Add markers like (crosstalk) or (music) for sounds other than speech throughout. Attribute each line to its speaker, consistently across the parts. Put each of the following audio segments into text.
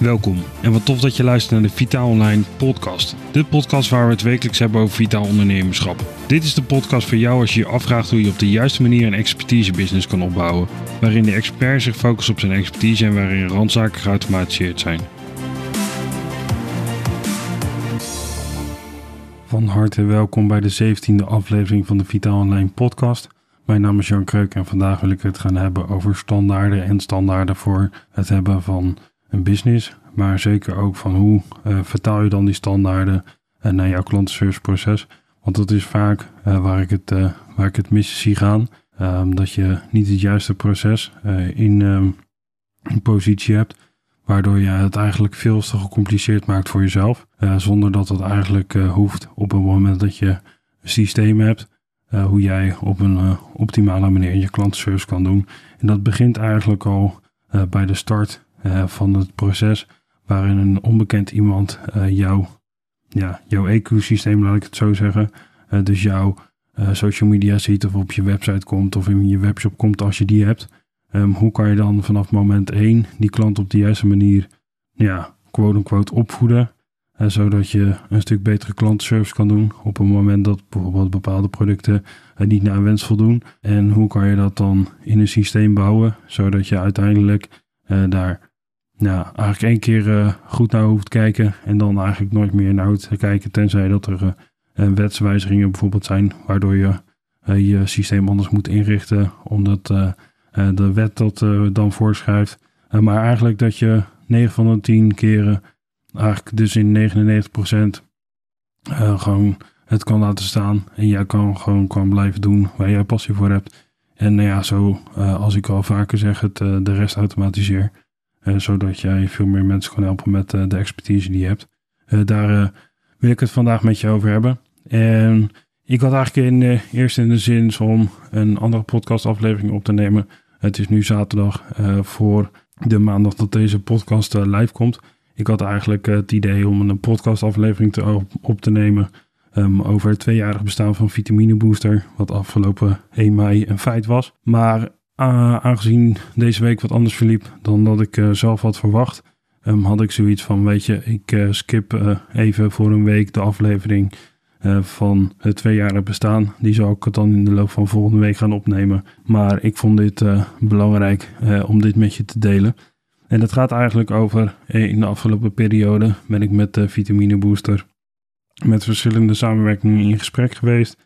Speaker 1: Welkom en wat tof dat je luistert naar de Vitaal Online podcast. De podcast waar we het wekelijks hebben over vitaal ondernemerschap. Dit is de podcast voor jou als je je afvraagt hoe je op de juiste manier een expertise-business kan opbouwen. Waarin de expert zich focust op zijn expertise en waarin randzaken geautomatiseerd zijn. Van harte welkom bij de 17e aflevering van de Vitaal Online podcast. Mijn naam is Jan Kreuk en vandaag wil ik het gaan hebben over standaarden en standaarden voor het hebben van een business. Maar zeker ook van hoe uh, vertaal je dan die standaarden uh, naar jouw klantenserviceproces. Want dat is vaak uh, waar, ik het, waar ik het mis zie gaan. Um, dat je niet het juiste proces in, um, positie hebt. Waardoor je het eigenlijk veel te gecompliceerd maakt voor jezelf. zonder dat het eigenlijk hoeft op het moment dat je een systeem hebt. hoe jij op een optimale manier je klantenservice kan doen. En dat begint eigenlijk al bij de start uh, van het proces waarin een onbekend iemand uh, jou, ja, jouw ecosysteem, laat ik het zo zeggen, uh, dus jouw social media ziet of op je website komt of in je webshop komt als je die hebt. Um, hoe kan je dan vanaf moment 1 die klant op de juiste manier, ja, quote-unquote opvoeden, zodat je een stuk betere klantenservice kan doen op een moment dat bijvoorbeeld bepaalde producten niet naar wens voldoen. En hoe kan je dat dan in een systeem bouwen, zodat je uiteindelijk daar ja, eigenlijk één keer uh, goed naar hoeft kijken en dan eigenlijk nooit meer naar hoeft kijken, tenzij dat er uh, wetswijzigingen bijvoorbeeld zijn, waardoor je je systeem anders moet inrichten, omdat de wet dat dan voorschrijft. maar eigenlijk dat je 9 van de 10 keren, eigenlijk dus in 99% gewoon het kan laten staan en jij kan gewoon kan blijven doen waar jij passie voor hebt. En nou ja, zo als ik al vaker zeg, het de rest automatiseer. Uh, zodat jij veel meer mensen kan helpen met uh, de expertise die je hebt. Uh, daar wil ik het vandaag met je over hebben. En ik had eigenlijk in, eerst in de zin om een andere podcastaflevering op te nemen. Het is nu zaterdag voor de maandag dat deze podcast live komt. Ik had eigenlijk het idee om een podcastaflevering te, op, te nemen um, over het tweejarig bestaan van Vitamine Booster. Wat afgelopen 1 mei een feit was. Maar aangezien deze week wat anders verliep dan dat ik uh, zelf had verwacht, um, had ik zoiets van: Weet je, ik uh, skip even voor een week de aflevering van het tweejarig bestaan. Die zal ik dan in de loop van volgende week gaan opnemen. Maar ik vond dit belangrijk om dit met je te delen. En het gaat eigenlijk over: in de afgelopen periode ben ik met de Vitamine Booster met verschillende samenwerkingen in gesprek geweest.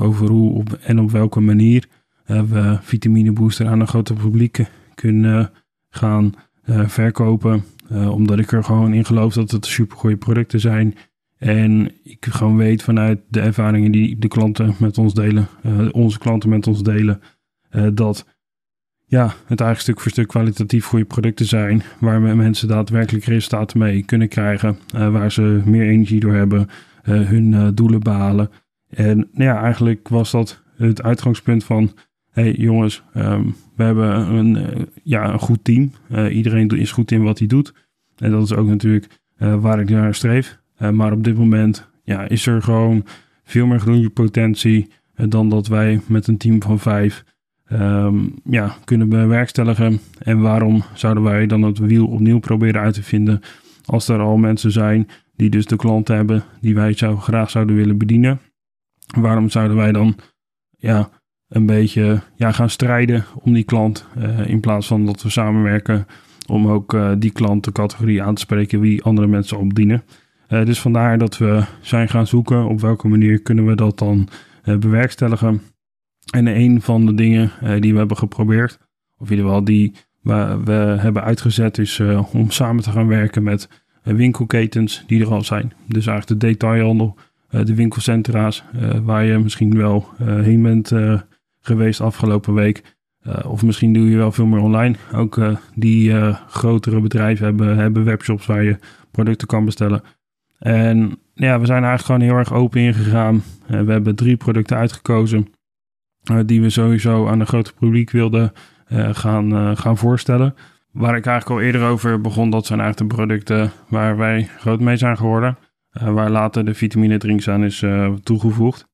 Speaker 1: over hoe en op welke manier we vitamine booster aan een groter publiek kunnen gaan uh, verkopen. Omdat ik er gewoon in geloof dat het super goede producten zijn. En ik gewoon weet vanuit de ervaringen die de klanten met ons delen, onze klanten met ons delen, dat ja, het eigenlijk stuk voor stuk kwalitatief goede producten zijn. Waar mensen daadwerkelijk resultaten mee kunnen krijgen. waar ze meer energie door hebben, hun doelen behalen. En nou ja, eigenlijk was dat het uitgangspunt van hey jongens, ehm, we hebben een, uh, ja, een goed team. Uh, iedereen is goed in wat hij doet. En dat is ook natuurlijk uh, waar ik naar streef. maar op dit moment ja, is er gewoon veel meer groeipotentie dan dat wij met een team van vijf um, ja, kunnen bewerkstelligen. En waarom zouden wij dan het wiel opnieuw proberen uit te vinden als er al mensen zijn die dus de klanten hebben die wij zou, graag zouden willen bedienen? Waarom zouden wij dan ja, een beetje ja, gaan strijden om die klant. Uh, in plaats van dat we samenwerken om ook uh, die klantencategorie aan te spreken wie andere mensen opdienen. Uh, dus vandaar dat we zijn gaan zoeken op welke manier kunnen we dat dan bewerkstelligen. En een van de dingen die we hebben geprobeerd, of in ieder geval die we, we hebben uitgezet, is om samen te gaan werken met winkelketens die er al zijn. Dus eigenlijk de detailhandel, de winkelcentra's, waar je misschien wel heen bent geweest afgelopen week. Uh, of misschien doe je wel veel meer online. Ook uh, die uh, grotere bedrijven hebben, hebben webshops waar je producten kan bestellen. En ja, we zijn eigenlijk gewoon heel erg open ingegaan. we hebben drie producten uitgekozen die we sowieso aan een groter publiek wilden gaan, gaan voorstellen. Waar ik eigenlijk al eerder over begon, dat zijn eigenlijk de producten waar wij groot mee zijn geworden. waar later de vitamine drinks aan is toegevoegd.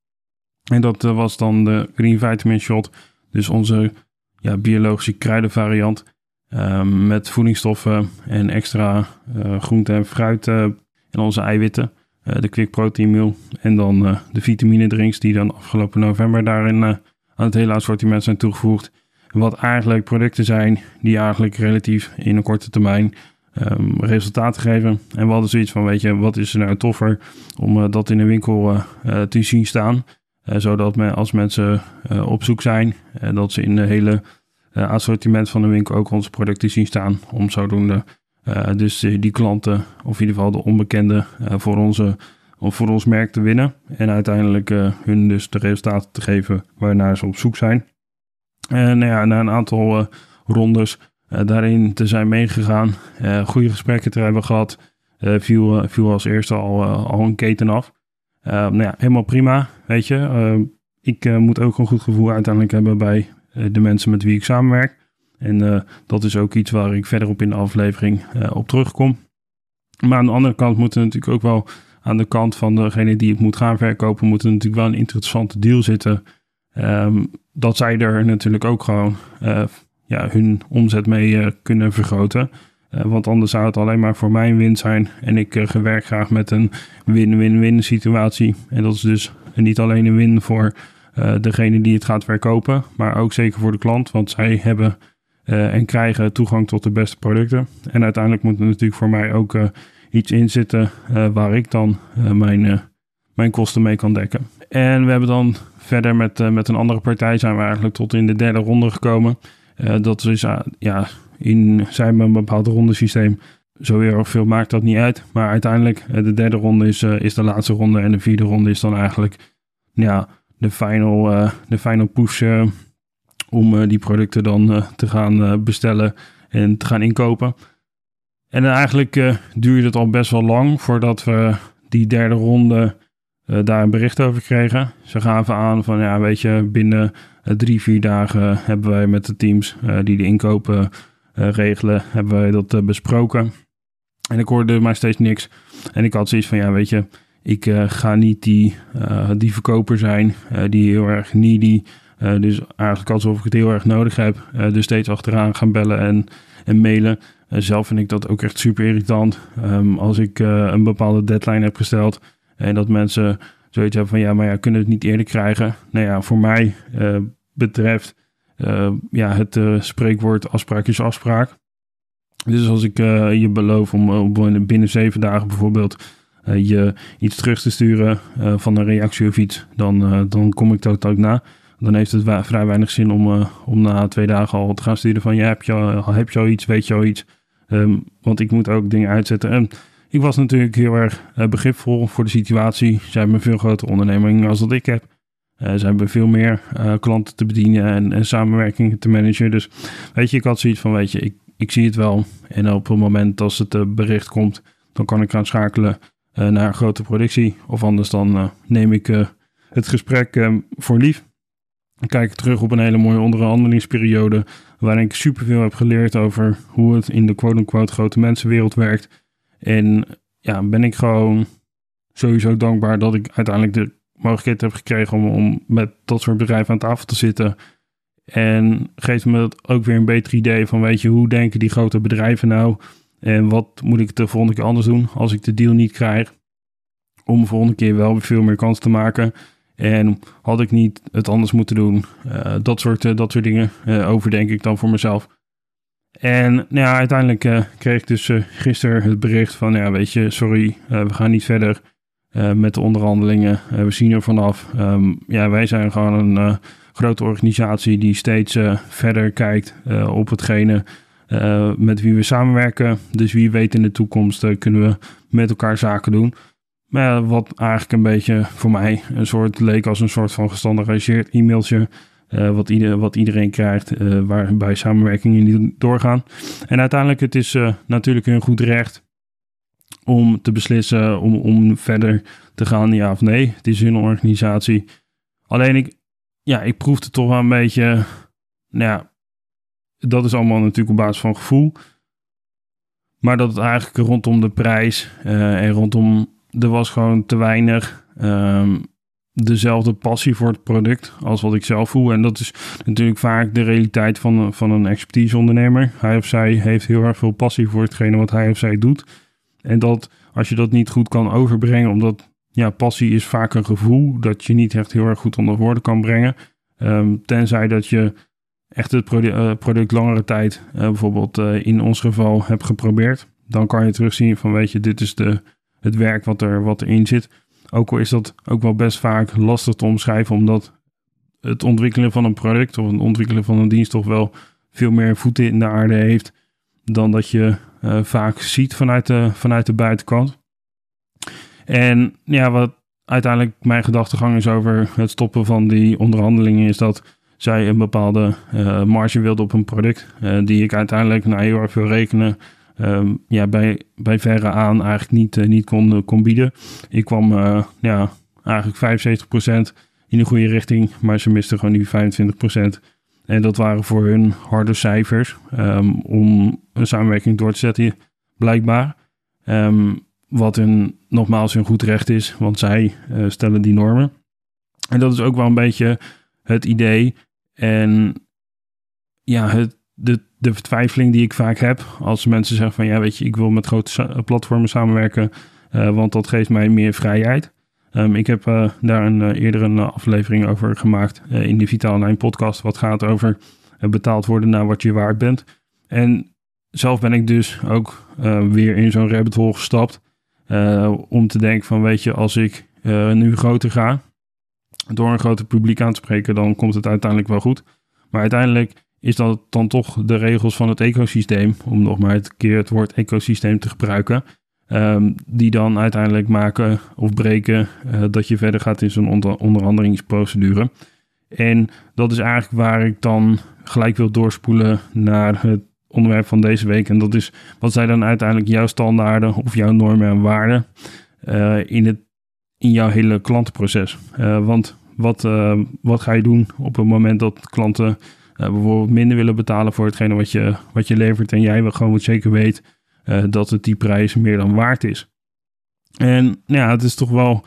Speaker 1: En dat eh, was dan de Green Vitamin Shot. Dus onze ja, biologische kruidenvariant. Ehm, met voedingsstoffen en extra uh, groente en fruit en onze eiwitten. de Quick Protein Meal. En dan de vitamine drinks die dan afgelopen november daarin aan het hele assortiment zijn toegevoegd. Wat eigenlijk producten zijn die eigenlijk relatief in een korte termijn um, resultaten geven. En we hadden zoiets van, weet je, wat is er nou toffer om dat in de winkel te zien staan. Zodat men, als mensen op zoek zijn, dat ze in de hele assortiment van de winkel ook onze producten zien staan. Om zodoende dus die klanten, of in ieder geval de onbekende, uh, voor, onze, voor ons merk te winnen. En uiteindelijk hun dus de resultaten te geven waarnaar ze op zoek zijn. Nou ja, na een aantal rondes daarin te zijn meegegaan, goede gesprekken te hebben gehad, viel, viel als eerste al, al een keten af. Nou ja, helemaal prima, weet je. ik moet ook een goed gevoel uiteindelijk hebben bij eh, de mensen met wie ik samenwerk. En eh, dat is ook iets waar ik verderop in de aflevering eh, op terugkom. Maar aan de andere kant moeten natuurlijk ook wel aan de kant van degene die het moet gaan verkopen, moet er natuurlijk wel een interessante deal zitten. Um, dat zij er natuurlijk ook gewoon ja, hun omzet mee kunnen vergroten. Want anders zou het alleen maar voor mijn win zijn. En ik werk graag met een win-win-win situatie. En dat is dus niet alleen een win voor uh, degene die het gaat verkopen, maar ook zeker voor de klant, want zij hebben en krijgen toegang tot de beste producten. En uiteindelijk moet er natuurlijk voor mij ook iets in zitten waar ik dan mijn, mijn kosten mee kan dekken. En we hebben dan verder met, met een andere partij zijn we eigenlijk tot in de derde ronde gekomen. dat is ja, in zijn een bepaald rondesysteem. Zo heel erg veel maakt dat niet uit. Maar uiteindelijk, de derde ronde is, is de laatste ronde. En de vierde ronde is dan eigenlijk ja, de final, uh, de final push om die producten dan te gaan bestellen en te gaan inkopen. En eigenlijk duurde het al best wel lang voordat we die derde ronde daar een bericht over kregen. Ze gaven aan van ja, weet je, binnen drie, vier dagen hebben wij met de teams die de inkopen regelen, hebben wij dat besproken. En ik hoorde maar steeds niks. En ik had zoiets van ja, weet je, ik uh, ga niet die, die verkoper zijn die heel erg needy, dus eigenlijk alsof ik het heel erg nodig heb, dus steeds achteraan gaan bellen en, en mailen. zelf vind ik dat ook echt super irritant. Um, als ik een bepaalde deadline heb gesteld en dat mensen zoiets hebben van ja, maar ja, kunnen het niet eerder krijgen. Nou ja, voor mij betreft ja, het spreekwoord afspraak is afspraak. Dus als ik je beloof om binnen zeven dagen bijvoorbeeld je iets terug te sturen van een reactie of iets, dan, dan kom ik dat ook na. Dan heeft het vrij weinig zin om, om na twee dagen al te gaan sturen van ja, heb je al, heb je al iets, weet je al iets. Um, want ik moet ook dingen uitzetten. En ik was natuurlijk heel erg begripvol voor de situatie. Zij hebben een veel grotere onderneming als dat ik heb. Uh, ze hebben veel meer uh, klanten te bedienen en, en samenwerkingen te managen. Dus weet je, ik had zoiets van, weet je, ik, ik zie het wel. En op het moment als het bericht komt, dan kan ik gaan schakelen naar een grote productie. Of anders dan neem ik het gesprek voor lief. Dan kijk terug op een hele mooie onderhandelingsperiode. Waarin ik superveel heb geleerd over hoe het in de quote-unquote grote mensenwereld werkt. En ja, ben ik gewoon sowieso dankbaar dat ik uiteindelijk de mogelijkheid heb gekregen om, om met dat soort bedrijven aan tafel te zitten. En geeft me dat ook weer een beter idee van, weet je, hoe denken die grote bedrijven nou? En wat moet ik de volgende keer anders doen als ik de deal niet krijg? Om de volgende keer wel veel meer kans te maken. En had ik niet het anders moeten doen? Uh, dat, soort, uh, dat soort dingen uh, overdenk ik dan voor mezelf. En nou ja, uiteindelijk kreeg ik dus gisteren het bericht van, ja weet je, sorry, we gaan niet verder met de onderhandelingen. we zien er vanaf. Um, ja, wij zijn gewoon een grote organisatie die steeds verder kijkt op hetgene uh, met wie we samenwerken. Dus wie weet in de toekomst uh, kunnen we met elkaar zaken doen. Maar wat eigenlijk een beetje voor mij een soort leek als een soort van gestandardiseerd e-mailtje. Uh, wat, wat iedereen krijgt, waarbij samenwerkingen niet doorgaan. En uiteindelijk het is natuurlijk een goed recht om te beslissen om, om verder te gaan, ja of nee. Het is hun organisatie. Alleen ik, ja, ik proefde toch wel een beetje, nou ja, dat is allemaal natuurlijk op basis van gevoel. Maar dat het eigenlijk rondom de prijs uh, en rondom. Er was gewoon te weinig. Um, dezelfde passie voor het product als wat ik zelf voel. En dat is natuurlijk vaak de realiteit van, van een expertise-ondernemer. Hij of zij heeft heel erg veel passie voor hetgene wat hij of zij doet. En dat als je dat niet goed kan overbrengen, omdat ja, passie is vaak een gevoel dat je niet echt heel erg goed onder woorden kan brengen. Ehm, tenzij dat je echt het product, uh, product langere tijd, uh, bijvoorbeeld uh, in ons geval, hebt geprobeerd. Dan kan je terugzien van weet je, dit is de, het werk wat, er, wat erin zit. Ook al is dat ook wel best vaak lastig te omschrijven, omdat het ontwikkelen van een product of het ontwikkelen van een dienst toch wel veel meer voeten in de aarde heeft dan dat je uh, vaak ziet vanuit de, vanuit de buitenkant. En ja, wat uiteindelijk mijn gedachtegang is over het stoppen van die onderhandelingen, is dat zij een bepaalde uh, marge wilde op een product, uh, die ik uiteindelijk na heel erg veel rekenen um, ja, bij, bij verre aan eigenlijk niet, niet kon, kon bieden. Ik kwam ja, eigenlijk 75% in de goede richting, maar ze misten gewoon die 25%. En dat waren voor hun harde cijfers um, om een samenwerking door te zetten, blijkbaar. Um, wat hun nogmaals hun goed recht is, want zij uh, stellen die normen. En dat is ook wel een beetje het idee. En ja, het, de, de vertwijfeling die ik vaak heb als mensen zeggen van ja, weet je, ik wil met grote platformen samenwerken, uh, want dat geeft mij meer vrijheid. Um, ik heb uh, daar een, uh, eerder een aflevering over gemaakt in de Vitaal Online podcast, wat gaat over betaald worden naar wat je waard bent. En zelf ben ik dus ook weer in zo'n rabbit hole gestapt. om te denken van weet je, als ik nu groter ga, door een groter publiek aan te spreken, dan komt het uiteindelijk wel goed. Maar uiteindelijk is dat dan toch de regels van het ecosysteem, om nog maar een keer het woord ecosysteem te gebruiken, um, die dan uiteindelijk maken of breken uh, dat je verder gaat in zo'n onder onderhandelingsprocedure. En dat is eigenlijk waar ik dan gelijk wil doorspoelen naar het onderwerp van deze week. En dat is wat zijn dan uiteindelijk jouw standaarden of jouw normen en waarden uh, in, het, in jouw hele klantenproces. Uh, want wat, wat ga je doen op het moment dat klanten bijvoorbeeld minder willen betalen voor hetgene wat je, wat je levert en jij gewoon zeker weet uh, dat het die prijs meer dan waard is. En nou ja, het is toch wel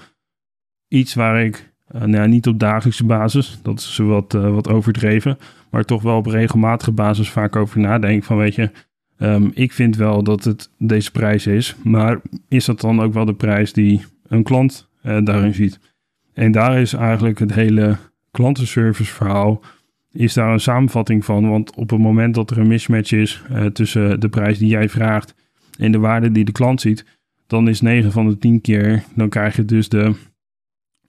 Speaker 1: iets waar ik uh, nou ja, niet op dagelijkse basis, dat is wat, uh, wat overdreven, maar toch wel op regelmatige basis vaak over nadenk van weet je, um, ik vind wel dat het deze prijs is, maar is dat dan ook wel de prijs die een klant daarin ziet? En daar is eigenlijk het hele klantenservice verhaal is daar een samenvatting van. Want op het moment dat er een mismatch is tussen de prijs die jij vraagt en de waarde die de klant ziet, dan is 9 van de 10 keer, dan krijg je dus de,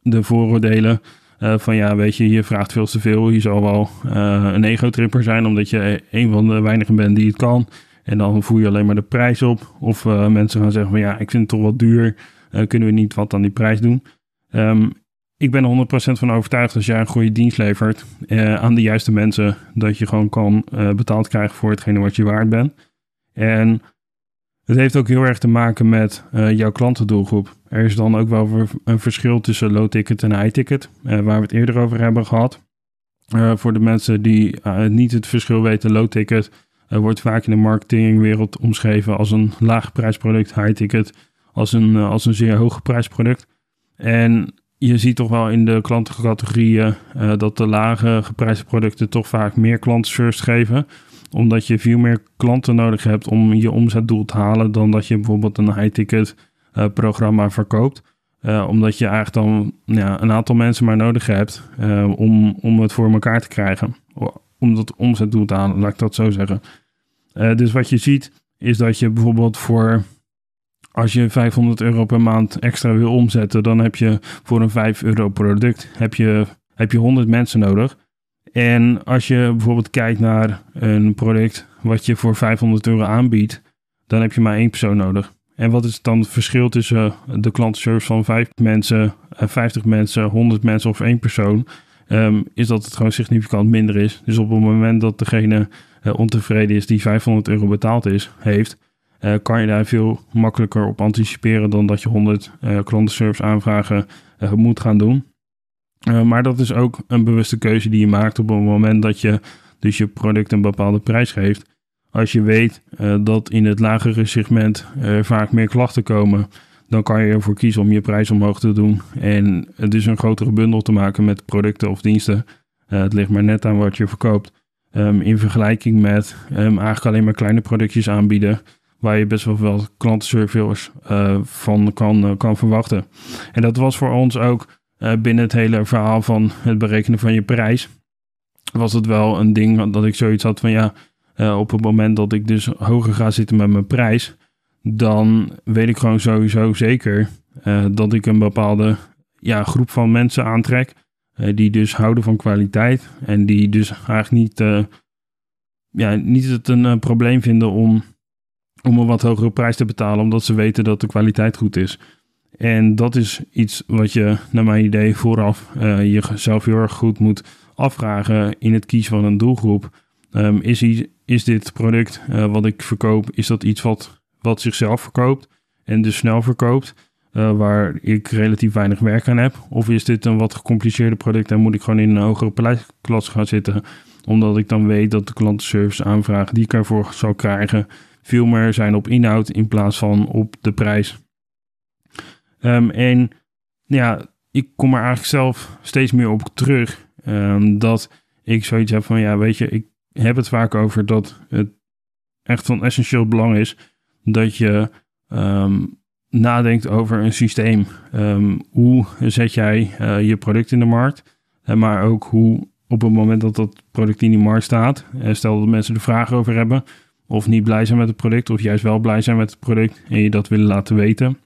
Speaker 1: de vooroordelen uh, van ja, weet je, je vraagt veel te veel. Je zal wel uh, een ego-tripper zijn, omdat je een van de weinigen bent die het kan. En dan voer je alleen maar de prijs op. Of uh, mensen gaan zeggen van ja, ik vind het toch wat duur. kunnen we niet wat aan die prijs doen? Um, ik ben er 100% van overtuigd als jij een goede dienst levert aan de juiste mensen, dat je gewoon kan betaald krijgen voor hetgene wat je waard bent. En het heeft ook heel erg te maken met uh, jouw klantendoelgroep. Er is dan ook wel een verschil tussen low ticket en high ticket, uh, waar we het eerder over hebben gehad. Uh, voor de mensen die niet het verschil weten, low ticket wordt vaak in de marketingwereld omschreven als een laag prijsproduct, high ticket als een, als een zeer hoge prijsproduct. En je ziet toch wel in de klantencategorieën dat de lage geprijsde producten toch vaak meer klantenservice geven omdat je veel meer klanten nodig hebt om je omzetdoel te halen dan dat je bijvoorbeeld een high-ticket uh, programma verkoopt. Uh, omdat je eigenlijk dan ja, een aantal mensen maar nodig hebt uh, om, om het voor elkaar te krijgen. Om dat omzetdoel te halen, laat ik dat zo zeggen. dus wat je ziet is dat je bijvoorbeeld voor als je 500 euro per maand extra wil omzetten, dan heb je voor een 5 euro product heb je, heb je 100 mensen nodig. En als je bijvoorbeeld kijkt naar een product wat je voor 500 euro aanbiedt, dan heb je maar één persoon nodig. En wat is dan het verschil tussen de klantenservice van 5 mensen, 50 eh, mensen, 100 mensen of één persoon? Um, is dat het gewoon significant minder is. Dus op het moment dat degene uh, ontevreden is die 500 euro betaald is, heeft, kan je daar veel makkelijker op anticiperen dan dat je 100 uh, klantenservice aanvragen moet gaan doen. Uh, maar dat is ook een bewuste keuze die je maakt op het moment dat je dus je product een bepaalde prijs geeft. Als je weet uh, dat in het lagere segment er vaak meer klachten komen, dan kan je ervoor kiezen om je prijs omhoog te doen en dus een grotere bundel te maken met producten of diensten. het ligt maar net aan wat je verkoopt. Ehm, in vergelijking met um, eigenlijk alleen maar kleine productjes aanbieden, waar je best wel veel klantenservice uh, van kan, kan verwachten. En dat was voor ons ook binnen het hele verhaal van het berekenen van je prijs. Was het wel een ding dat ik zoiets had van ja, op het moment dat ik dus hoger ga zitten met mijn prijs, dan weet ik gewoon sowieso zeker uh, dat ik een bepaalde ja, groep van mensen aantrek. Die dus houden van kwaliteit. En die dus eigenlijk niet, ja, niet het een probleem vinden om, om een wat hogere prijs te betalen. Omdat ze weten dat de kwaliteit goed is. En dat is iets wat je, naar mijn idee, vooraf jezelf heel erg goed moet afvragen in het kiezen van een doelgroep. Um, is, is dit product wat ik verkoop, is dat iets wat wat zichzelf verkoopt en dus snel verkoopt, uh, waar ik relatief weinig werk aan heb? Of is dit een wat gecompliceerder product en moet ik gewoon in een hogere prijsklasse gaan zitten, omdat ik dan weet dat de klantenservice aanvragen die ik ervoor zal krijgen veel meer zijn op inhoud in plaats van op de prijs? Um, en ja, ik kom er eigenlijk zelf steeds meer op terug um, dat ik zoiets heb van ja, weet je, ik heb het vaak over dat het echt van essentieel belang is dat je ehm, nadenkt over een systeem. Ehm, hoe zet jij uh, je product in de markt? Uh, maar ook hoe op het moment dat dat product in die markt staat, uh, stel dat mensen er vragen over hebben, of niet blij zijn met het product, of juist wel blij zijn met het product en je dat willen laten weten.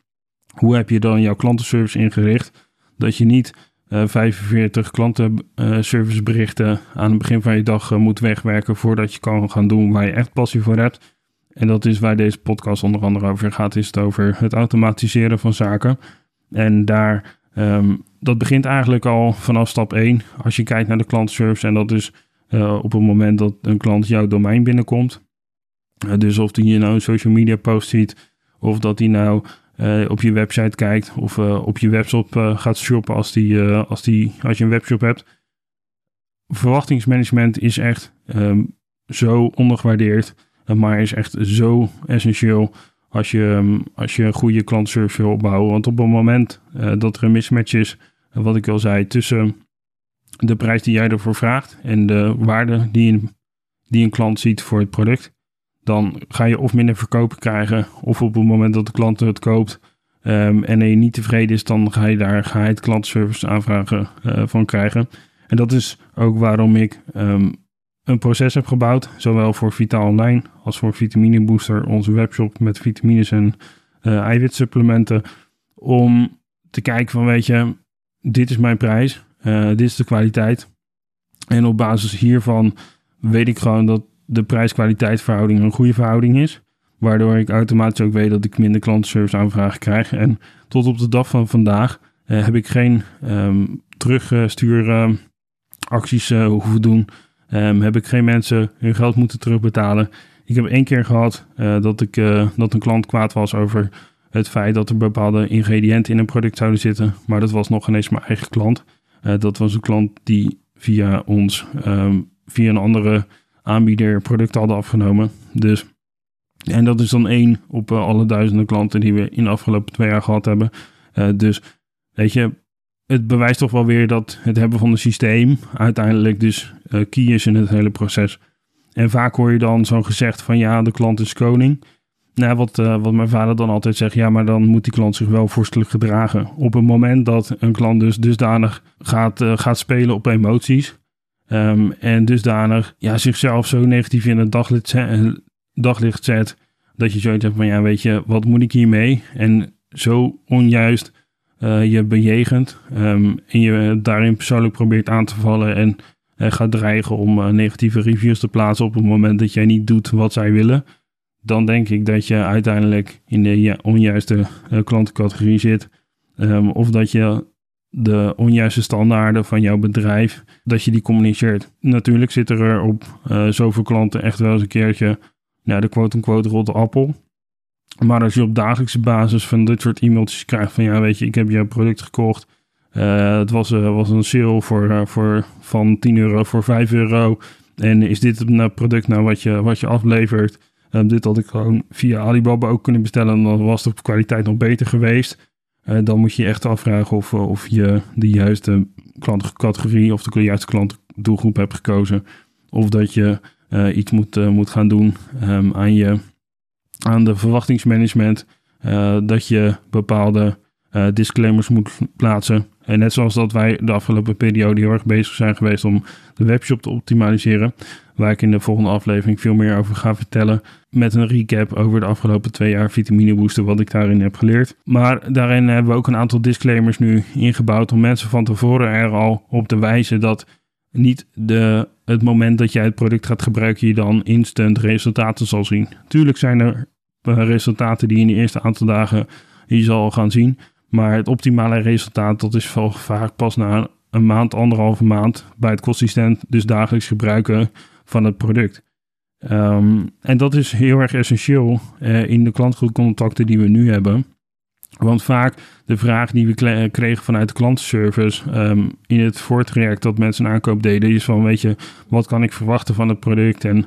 Speaker 1: Hoe heb je dan jouw klantenservice ingericht? Dat je niet 45 klantenserviceberichten aan het begin van je dag moet wegwerken voordat je kan gaan doen waar je echt passie voor hebt. En dat is waar deze podcast onder andere over gaat, is het over het automatiseren van zaken. En daar, um, dat begint eigenlijk al vanaf stap 1, als je kijkt naar de klantservice. En dat is uh, op het moment dat een klant jouw domein binnenkomt. Dus of die je nou een social media post ziet, of dat hij nou op je website kijkt, of op je webshop gaat shoppen als, die, als, die, als je een webshop hebt. Verwachtingsmanagement is echt um, zo ondergewaardeerd. Maar is echt zo essentieel als je, ehm, als je een goede klantservice wil opbouwen. Want op het moment dat er een mismatch is, wat ik al zei, tussen de prijs die jij ervoor vraagt en de waarde die een, die een klant ziet voor het product, dan ga je of minder verkopen krijgen, of op het moment dat de klant het koopt um, en hij niet tevreden is, dan ga je daar je het klantservice aanvragen uh, van krijgen. En dat is ook waarom ik um, een proces heb gebouwd, zowel voor Vitaal Online als voor Vitamine Booster, onze webshop met vitamines en uh, eiwitsupplementen, om te kijken van weet je, dit is mijn prijs, uh, dit is de kwaliteit. En op basis hiervan weet ik gewoon dat de prijs-kwaliteit verhouding een goede verhouding is. Waardoor ik automatisch ook weet dat ik minder klantenservice aanvragen krijg. En tot op de dag van vandaag uh, heb ik geen um, terugstuuracties uh, hoeven doen Um, heb ik geen mensen hun geld moeten terugbetalen. Ik heb één keer gehad uh, dat, ik, dat een klant kwaad was over het feit dat er bepaalde ingrediënten in een product zouden zitten. Maar dat was nog ineens mijn eigen klant. Dat was een klant die via ons, um, via een andere aanbieder producten hadden afgenomen. Dus, en dat is dan één op alle duizenden klanten die we in de afgelopen twee jaar gehad hebben. dus weet je, het bewijst toch wel weer dat het hebben van een systeem uiteindelijk dus uh, key is in het hele proces. En vaak hoor je dan zo'n gezegd van ja, de klant is koning. Nou, wat, wat mijn vader dan altijd zegt, ja, maar dan moet die klant zich wel vorstelijk gedragen. Op het moment dat een klant dus dusdanig gaat, gaat spelen op emoties um, en dusdanig ja, zichzelf zo negatief in het daglicht zet, daglicht zet, dat je zoiets hebt van ja, weet je, wat moet ik hiermee? En zo onjuist uh, je bejegent um, en je daarin persoonlijk probeert aan te vallen en uh, gaat dreigen om negatieve reviews te plaatsen op het moment dat jij niet doet wat zij willen, dan denk ik dat je uiteindelijk in de onjuiste klantencategorie zit. Um, of dat je de onjuiste standaarden van jouw bedrijf, dat je die communiceert. Natuurlijk zitten er op zoveel klanten echt wel eens een keertje nou, de quote-unquote rotte appel. Maar als je op dagelijkse basis van dit soort e-mailtjes krijgt van ja, weet je, ik heb jouw product gekocht. Uh, het was, uh, was een sale voor, voor, van 10 euro voor 5 euro. En is dit het product nou wat je, wat je aflevert? Ehm, dit had ik gewoon via Alibaba ook kunnen bestellen. Dan was de kwaliteit nog beter geweest. Uh, dan moet je echt afvragen of, of je de juiste klantcategorie of de juiste klantdoelgroep hebt gekozen. Of dat je uh, iets moet, moet gaan doen um, aan, je, aan de verwachtingsmanagement. dat je bepaalde disclaimers moet plaatsen. En net zoals dat wij de afgelopen periode heel erg bezig zijn geweest om de webshop te optimaliseren. Waar ik in de volgende aflevering veel meer over ga vertellen. Met een recap over de afgelopen twee jaar vitamine booster, wat ik daarin heb geleerd. Maar daarin hebben we ook een aantal disclaimers nu ingebouwd om mensen van tevoren er al op te wijzen dat niet de, het moment dat jij het product gaat gebruiken, je dan instant resultaten zal zien. Tuurlijk zijn er eh, resultaten die in de eerste aantal dagen je zal gaan zien. Maar het optimale resultaat, dat is vaak pas na een maand, anderhalve maand bij het consistent, dus dagelijks gebruiken van het product. Um, en dat is heel erg essentieel uh, in de klantgroepcontacten die we nu hebben. Want vaak de vraag die we kregen vanuit de klantenservice um, in het voortraject dat mensen een aankoop deden, is van weet je, wat kan ik verwachten van het product? En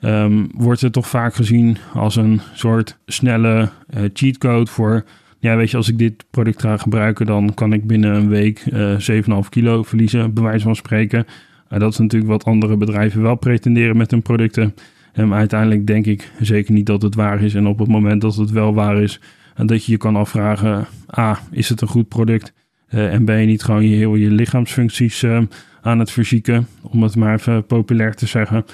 Speaker 1: um, wordt het toch vaak gezien als een soort snelle uh, cheatcode voor ja, weet je, als ik dit product ga gebruiken, dan kan ik binnen een week uh, 7,5 kilo verliezen, bij wijze van spreken. Uh, dat is natuurlijk wat andere bedrijven wel pretenderen met hun producten. En uiteindelijk denk ik zeker niet dat het waar is. En op het moment dat het wel waar is, uh, dat je je kan afvragen: A, is het een goed product? En ben je niet gewoon je, heel je lichaamsfuncties aan het verzieken, om het maar even populair te zeggen?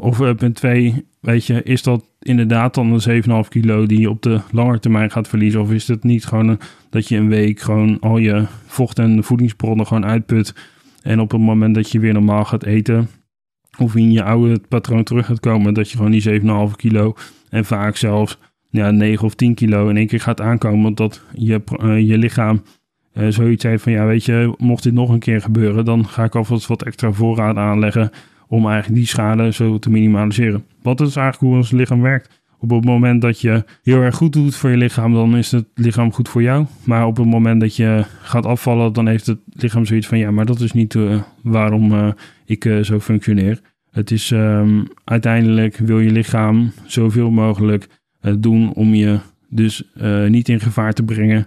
Speaker 1: Of uh, punt 2, weet je, is dat inderdaad dan een 7,5 kilo die je op de lange termijn gaat verliezen? Of is het niet gewoon dat je een week gewoon al je vocht en voedingsbronnen gewoon uitput en op het moment dat je weer normaal gaat eten of in je oude patroon terug gaat komen, dat je gewoon die 7,5 kilo en vaak zelfs ja, 9 of 10 kilo in één keer gaat aankomen, omdat je, uh, je lichaam uh, zoiets heeft van ja, weet je, mocht dit nog een keer gebeuren, dan ga ik alvast wat extra voorraad aanleggen om eigenlijk die schade zo te minimaliseren. Wat is eigenlijk hoe ons lichaam werkt. Op het moment dat je heel erg goed doet voor je lichaam, dan is het lichaam goed voor jou. Maar op het moment dat je gaat afvallen, dan heeft het lichaam zoiets van ja, maar dat is niet uh, waarom uh, ik uh, zo functioneer. Het is um, uiteindelijk wil je lichaam zoveel mogelijk doen om je dus niet in gevaar te brengen.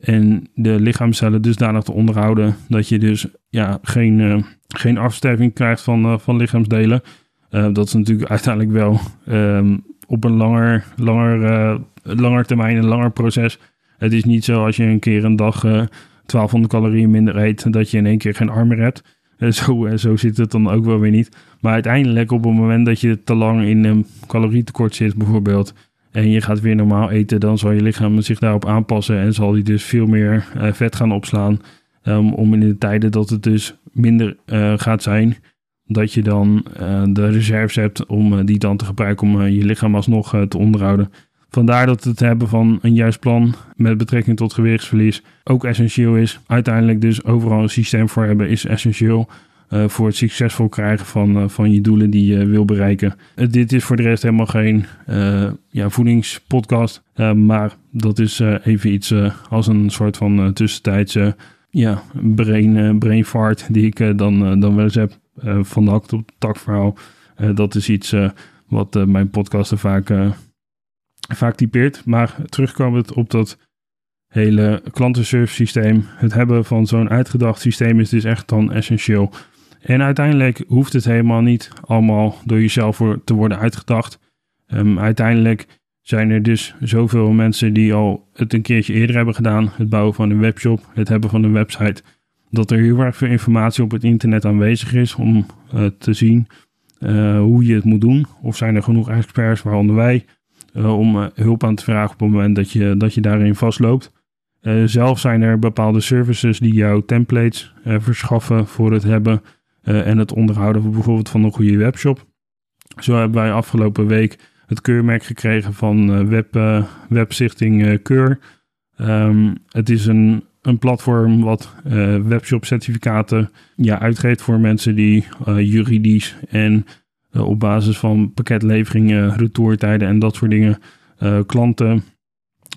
Speaker 1: En de lichaamcellen dusdanig te onderhouden dat je dus ja, geen geen afsterving krijgt van, uh, van lichaamsdelen. Uh, dat is natuurlijk (laughs) uiteindelijk wel um, op een langer, langer, uh, langer termijn een langer proces. Het is niet zo als je een keer een dag 1200 calorieën minder eet, dat je in één keer geen arm meer hebt. zo, zo zit het dan ook wel weer niet. Maar uiteindelijk op het moment dat je te lang in een calorietekort zit bijvoorbeeld... en je gaat weer normaal eten, dan zal je lichaam zich daarop aanpassen... en zal die dus veel meer vet gaan opslaan... Um, om in de tijden dat het dus minder uh, gaat zijn, dat je dan uh, de reserves hebt om die dan te gebruiken om je lichaam alsnog te onderhouden. Vandaar dat het hebben van een juist plan met betrekking tot gewichtsverlies ook essentieel is. Uiteindelijk dus overal een systeem voor hebben is essentieel. Uh, voor het succesvol krijgen van, uh, van je doelen die je wil bereiken. Uh, dit is voor de rest helemaal geen ja, voedingspodcast. maar dat is even iets als een soort van tussentijdse ja, brain, brain fart die ik dan, dan wel eens heb van de hak op tak verhaal. dat is iets wat mijn podcasten vaak, vaak typeert. Maar terugkomend op dat hele klantenservice systeem. Het hebben van zo'n uitgedacht systeem is dus echt dan essentieel. En uiteindelijk hoeft het helemaal niet allemaal door jezelf te worden uitgedacht. Um, uiteindelijk zijn er dus zoveel mensen die al het een keertje eerder hebben gedaan. Het bouwen van een webshop, het hebben van een website. Dat er heel erg veel informatie op het internet aanwezig is om uh, te zien uh, hoe je het moet doen. Of zijn er genoeg experts, waaronder wij, uh, om hulp aan te vragen op het moment dat je, dat je daarin vastloopt. zelf zijn er bepaalde services die jou templates verschaffen voor het hebben en het onderhouden bijvoorbeeld van een goede webshop. Zo hebben wij afgelopen week het keurmerk gekregen van uh, web, uh, webzichting uh, Keur. Um, het is een, een platform wat webshop certificaten ja, uitgeeft voor mensen die juridisch en op basis van pakketleveringen, retourtijden en dat soort dingen klanten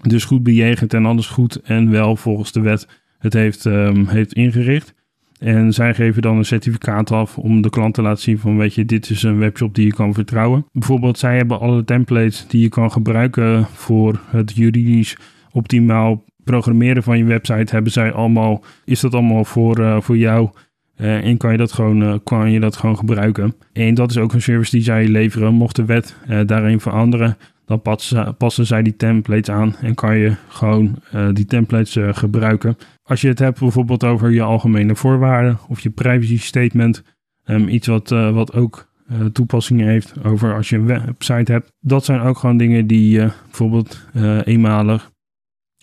Speaker 1: dus goed bejegend en alles goed en wel volgens de wet het heeft, um, heeft ingericht. En zij geven dan een certificaat af om de klant te laten zien van weet je, dit is een webshop die je kan vertrouwen. Bijvoorbeeld, zij hebben alle templates die je kan gebruiken voor het juridisch optimaal programmeren van je website. Hebben zij allemaal, is dat allemaal voor, uh, voor jou? Uh, en kan je, dat gewoon, uh, kan je dat gewoon gebruiken. En dat is ook een service die zij leveren. Mocht de wet daarin veranderen, dan passen, passen zij die templates aan en kan je gewoon die templates gebruiken. Als je het hebt bijvoorbeeld over je algemene voorwaarden of je privacy statement, um, iets wat, uh, wat ook toepassingen heeft over als je een website hebt. Dat zijn ook gewoon dingen die je bijvoorbeeld eenmalig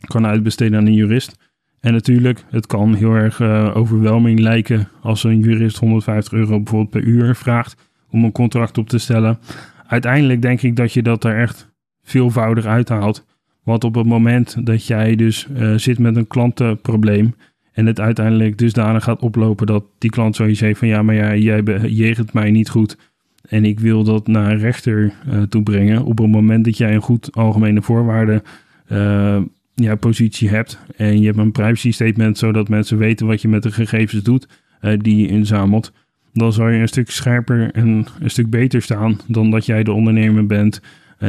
Speaker 1: kan uitbesteden aan een jurist. En natuurlijk, het kan heel erg overweldigend lijken als een jurist 150 euro bijvoorbeeld per uur vraagt om een contract op te stellen. Uiteindelijk denk ik dat je dat er echt veelvoudig uithaalt. Want op het moment dat jij dus uh, zit met een klantenprobleem en het uiteindelijk dusdanig gaat oplopen dat die klant zoiets heeft van ja, maar ja, jij bejegent mij niet goed en ik wil dat naar een rechter uh, toe brengen. Op het moment dat jij een goed algemene voorwaarden uh, ja, positie hebt en je hebt een privacy statement zodat mensen weten wat je met de gegevens doet die je inzamelt, dan zal je een stuk scherper en een stuk beter staan dan dat jij de ondernemer bent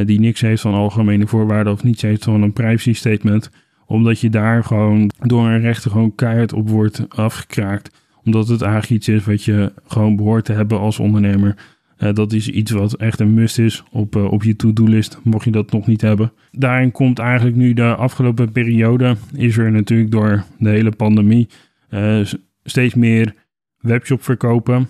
Speaker 1: die niks heeft van algemene voorwaarden of niets heeft van een privacy statement. Omdat je daar gewoon door een rechter gewoon keihard op wordt afgekraakt. Omdat het eigenlijk iets is wat je gewoon behoort te hebben als ondernemer. Uh, dat is iets wat echt een must is op, uh, op je to-do-list, mocht je dat nog niet hebben. Daarin komt eigenlijk nu de afgelopen periode, is er natuurlijk door de hele pandemie steeds meer webshop verkopen.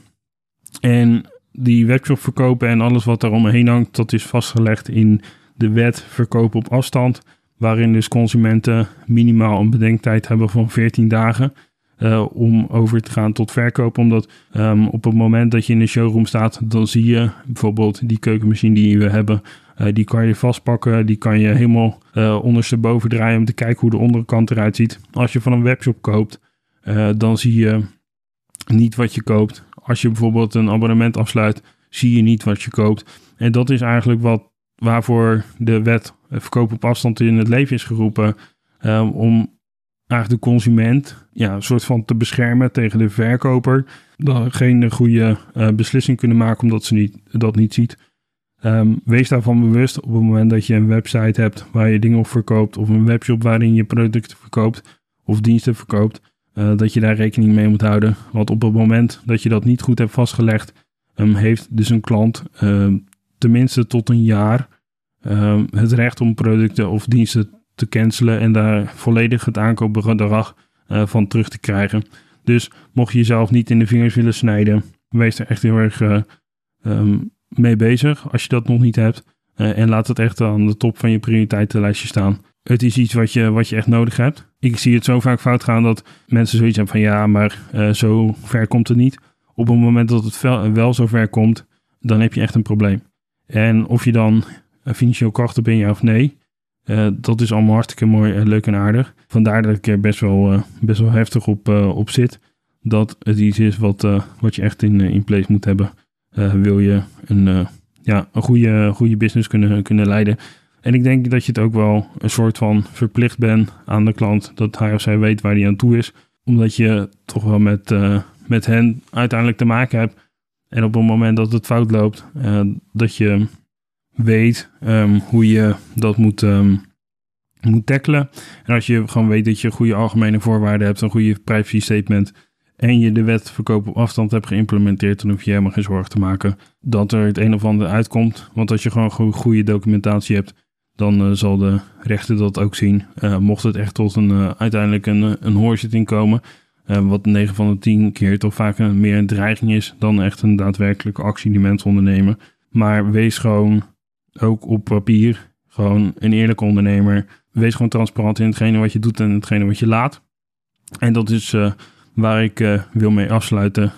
Speaker 1: En die webshop verkopen en alles wat daar omheen hangt, dat is vastgelegd in de wet verkopen op afstand. Waarin dus consumenten minimaal een bedenktijd hebben van 14 dagen. Uh, om over te gaan tot verkoop. Omdat um, op het moment dat je in de showroom staat, dan zie je bijvoorbeeld die keukenmachine die we hebben. Uh, die kan je vastpakken, die kan je helemaal uh, ondersteboven draaien om te kijken hoe de onderkant eruit ziet. Als je van een webshop koopt, dan zie je niet wat je koopt als je bijvoorbeeld een abonnement afsluit, zie je niet wat je koopt. En dat is eigenlijk wat, waarvoor de wet verkoop op afstand in het leven is geroepen. Um, om eigenlijk de consument ja, een soort van te beschermen tegen de verkoper. Dat geen goede uh, beslissing kunnen maken omdat ze niet, dat niet ziet. Um, wees daarvan bewust op het moment dat je een website hebt waar je dingen op verkoopt. Of een webshop waarin je producten verkoopt of diensten verkoopt. Uh, dat je daar rekening mee moet houden. Want op het moment dat je dat niet goed hebt vastgelegd, um, heeft dus een klant uh, tenminste tot een jaar uh, het recht om producten of diensten te cancelen en daar volledig het aankoopbedrag uh, van terug te krijgen. Dus mocht je jezelf niet in de vingers willen snijden, wees er echt heel erg um, mee bezig als je dat nog niet hebt. en laat het echt aan de top van je prioriteitenlijstje staan het is iets wat je, wat je echt nodig hebt. Ik zie het zo vaak fout gaan dat mensen zoiets hebben van ja, maar uh, zo ver komt het niet. Op het moment dat het wel, wel zo ver komt, dan heb je echt een probleem. En of je dan financieel krachtig ben ja of nee, uh, dat is allemaal hartstikke mooi en leuk en aardig. Vandaar dat ik er best wel, best wel heftig op, op zit. Dat het iets is wat, wat je echt in, in place moet hebben. wil je een, ja, een goede, goede business kunnen, kunnen leiden. En ik denk dat je het ook wel een soort van verplicht bent aan de klant dat hij of zij weet waar hij aan toe is. Omdat je toch wel met, uh, met hen uiteindelijk te maken hebt. En op het moment dat het fout loopt, uh, dat je weet um, hoe je dat moet, um, moet tackelen. En als je gewoon weet dat je goede algemene voorwaarden hebt, een goede privacy statement en je de wet verkoop op afstand hebt geïmplementeerd, dan hoef je helemaal geen zorgen te maken dat er het een of ander uitkomt. Want als je gewoon goede documentatie hebt, dan uh, zal de rechter dat ook zien. Uh, mocht het echt tot een, uh, uiteindelijk een, een hoorzitting komen, wat 9 van de 10 keer toch vaak een, meer een dreiging is dan echt een daadwerkelijke actie die mensen ondernemen. Maar wees gewoon ook op papier gewoon een eerlijke ondernemer. Wees gewoon transparant in hetgene wat je doet en hetgene wat je laat. En dat is waar ik wil mee afsluiten.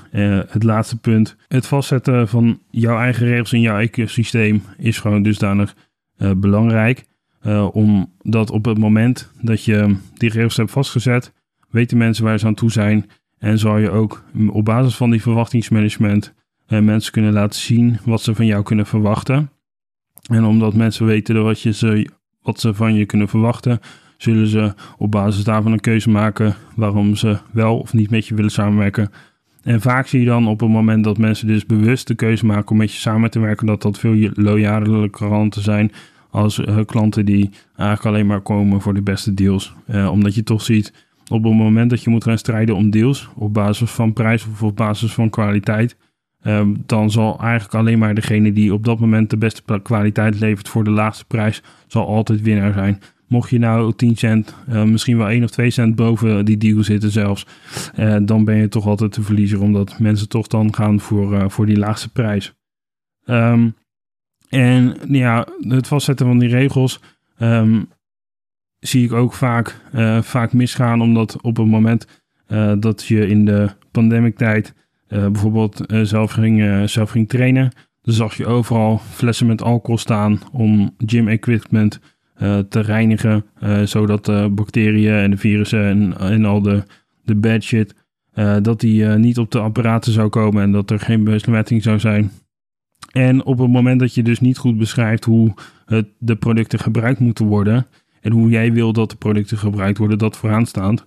Speaker 1: het laatste punt. Het vastzetten van jouw eigen regels in jouw ecosysteem is gewoon dusdanig uh, belangrijk. Uh, omdat op het moment dat je die regels hebt vastgezet, weten mensen waar ze aan toe zijn. En zal je ook op basis van die verwachtingsmanagement uh, mensen kunnen laten zien wat ze van jou kunnen verwachten. En omdat mensen weten wat, je ze, wat ze van je kunnen verwachten, zullen ze op basis daarvan een keuze maken waarom ze wel of niet met je willen samenwerken. En vaak zie je dan op het moment dat mensen dus bewust de keuze maken om met je samen te werken, dat dat veel loyalere klanten zijn als uh, klanten die eigenlijk alleen maar komen voor de beste deals. Uh, omdat je toch ziet, op het moment dat je moet gaan strijden om deals, op basis van prijs of op basis van kwaliteit, um, dan zal eigenlijk alleen maar degene die op dat moment de beste kwaliteit levert voor de laagste prijs, zal altijd winnaar zijn. Mocht je nou 10 cent, uh, misschien wel 1 of 2 cent boven die deal zitten zelfs, uh, dan ben je toch altijd de verliezer, omdat mensen toch dan gaan voor, uh, voor die laagste prijs. Um, en ja, het vastzetten van die regels um, zie ik ook vaak, vaak misgaan, omdat op het moment dat je in de pandemic tijd bijvoorbeeld zelf, ging, zelf ging trainen, dan zag je overal flessen met alcohol staan om gym equipment te reinigen. Uh, zodat de bacteriën en de virussen en, en al de, de bad shit. Uh, dat die niet op de apparaten zou komen en dat er geen besmetting zou zijn. En op het moment dat je dus niet goed beschrijft hoe het, de producten gebruikt moeten worden. En hoe jij wil dat de producten gebruikt worden, dat vooraanstaand.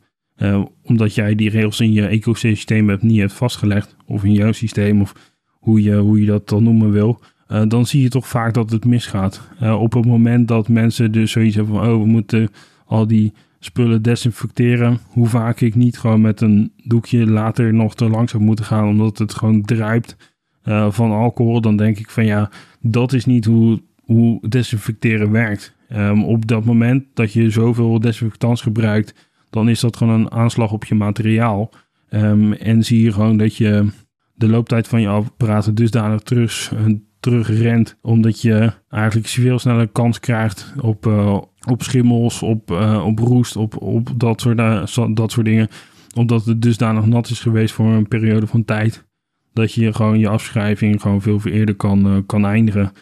Speaker 1: omdat jij die regels in je ecosysteem hebt, niet hebt vastgelegd. Of in jouw systeem, of hoe je, hoe je dat dan noemen wil. Uh, dan zie je toch vaak dat het misgaat. Uh, op het moment dat mensen dus zoiets hebben van, oh, we moeten al die spullen desinfecteren. Hoe vaak ik niet gewoon met een doekje later nog te lang zou moeten gaan, omdat het gewoon druipt uh, van alcohol. Dan denk ik van, ja, dat is niet hoe, hoe desinfecteren werkt. Um, op dat moment dat je zoveel desinfectants gebruikt, dan is dat gewoon een aanslag op je materiaal. Um, en zie je gewoon dat je de looptijd van je apparaten dusdanig terug, terugrent. Omdat je eigenlijk veel sneller kans krijgt op, uh, op schimmels, op, uh, op roest, op, op dat, soort, uh, dat soort dingen. Omdat het dusdanig nat is geweest voor een periode van tijd. Dat je gewoon je afschrijving gewoon veel eerder kan, kan eindigen.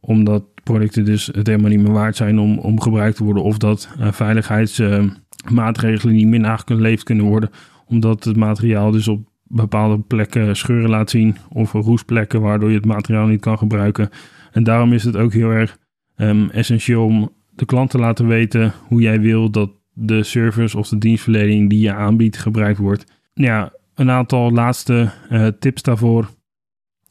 Speaker 1: Omdat producten dus het helemaal niet meer waard zijn om, om gebruikt te worden. Of dat veiligheidsmaatregelen niet meer nageleefd kunnen worden. Omdat het materiaal dus op bepaalde plekken scheuren laat zien of roestplekken waardoor je het materiaal niet kan gebruiken. En daarom is het ook heel erg um, essentieel om de klant te laten weten hoe jij wil dat de service of de dienstverlening die je aanbiedt gebruikt wordt. Ja, een aantal laatste uh, tips daarvoor.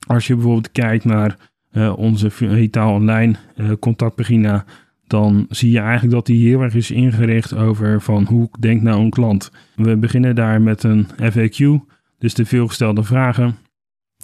Speaker 1: Als je bijvoorbeeld kijkt naar uh, onze Vitaal Online uh, contactpagina, dan zie je eigenlijk dat die heel erg is ingericht over van hoe denkt nou een klant. We beginnen daar met een FAQ. Dus de veelgestelde vragen.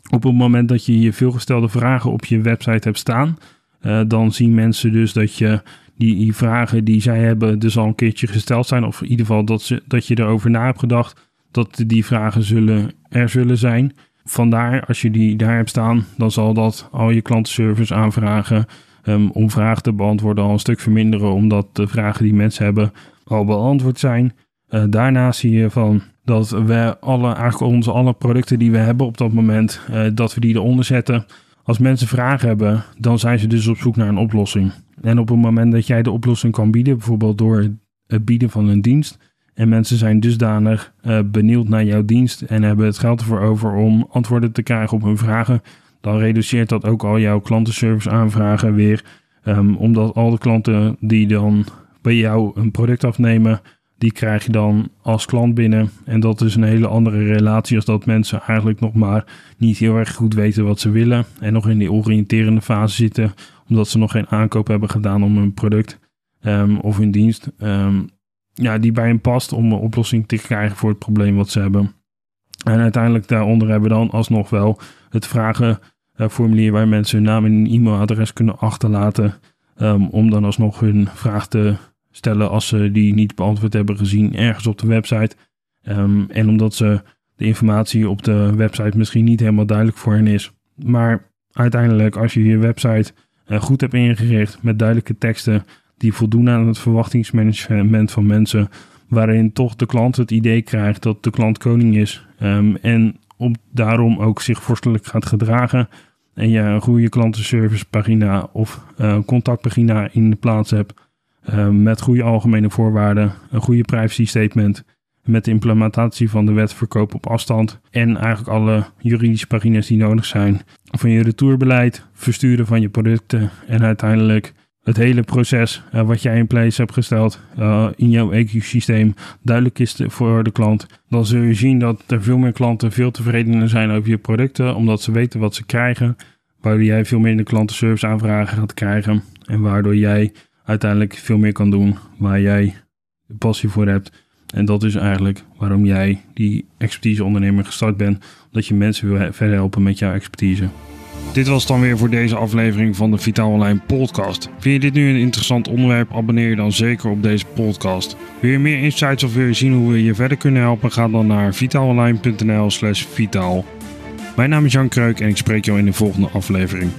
Speaker 1: Op het moment dat je je veelgestelde vragen op je website hebt staan, uh, dan zien mensen dus dat je die, die, vragen die zij hebben dus al een keertje gesteld zijn. Of in ieder geval dat, ze, dat je erover na hebt gedacht dat die vragen zullen, er zullen zijn. Vandaar, als je die daar hebt staan, dan zal dat al je klantenservice aanvragen um, om vragen te beantwoorden al een stuk verminderen, omdat de vragen die mensen hebben al beantwoord zijn. Uh, daarna zie je van dat we alle, eigenlijk onze alle producten die we hebben op dat moment, uh, dat we die eronder zetten. Als mensen vragen hebben, dan zijn ze dus op zoek naar een oplossing. En op het moment dat jij de oplossing kan bieden, bijvoorbeeld door het bieden van een dienst, en mensen zijn dusdanig uh, benieuwd naar jouw dienst en hebben het geld ervoor over om antwoorden te krijgen op hun vragen, dan reduceert dat ook al jouw klantenservice aanvragen weer. Um, omdat al de klanten die dan bij jou een product afnemen, die krijg je dan als klant binnen. En dat is een hele andere relatie als dat mensen eigenlijk nog maar niet heel erg goed weten wat ze willen. En nog in die oriënterende fase zitten, omdat ze nog geen aankoop hebben gedaan om een product um, of hun dienst. Um, ja, die bij hen past om een oplossing te krijgen voor het probleem wat ze hebben. En uiteindelijk daaronder hebben we dan alsnog wel het vragenformulier waar mensen hun naam en e-mailadres kunnen achterlaten. Um, om dan alsnog hun vraag te stellen als ze die niet beantwoord hebben gezien ergens op de website. Um, en omdat ze de informatie op de website misschien niet helemaal duidelijk voor hen is. Maar uiteindelijk, als je je website uh, goed hebt ingericht met duidelijke teksten die voldoen aan het verwachtingsmanagement van mensen, waarin toch de klant het idee krijgt dat de klant koning is um, en op, daarom ook zich vorstelijk gaat gedragen. En je een goede klantenservicepagina of uh, contactpagina in de plaats hebt, Ehm, met goede algemene voorwaarden, een goede privacy statement, met de implementatie van de wet verkoop op afstand en eigenlijk alle juridische pagina's die nodig zijn van je retourbeleid, versturen van je producten en uiteindelijk het hele proces uh, wat jij in place hebt gesteld uh, in jouw ecosysteem duidelijk is voor de klant, dan zul je zien dat er veel meer klanten veel tevredener zijn over je producten, omdat ze weten wat ze krijgen, waardoor jij veel minder klantenservice aanvragen gaat krijgen en waardoor jij uiteindelijk veel meer kan doen waar jij passie voor hebt. En dat is eigenlijk waarom jij die expertise ondernemer gestart bent, omdat je mensen wil verder helpen met jouw expertise. Dit was dan weer voor deze aflevering van de Vitaal Online podcast. Vind je dit nu een interessant onderwerp? Abonneer je dan zeker op deze podcast. Wil je meer insights of wil je zien hoe we je verder kunnen helpen? Ga dan naar vitaalonline.nl slash vitaal. Mijn naam is Jan Kreuk en ik spreek jou in de volgende aflevering.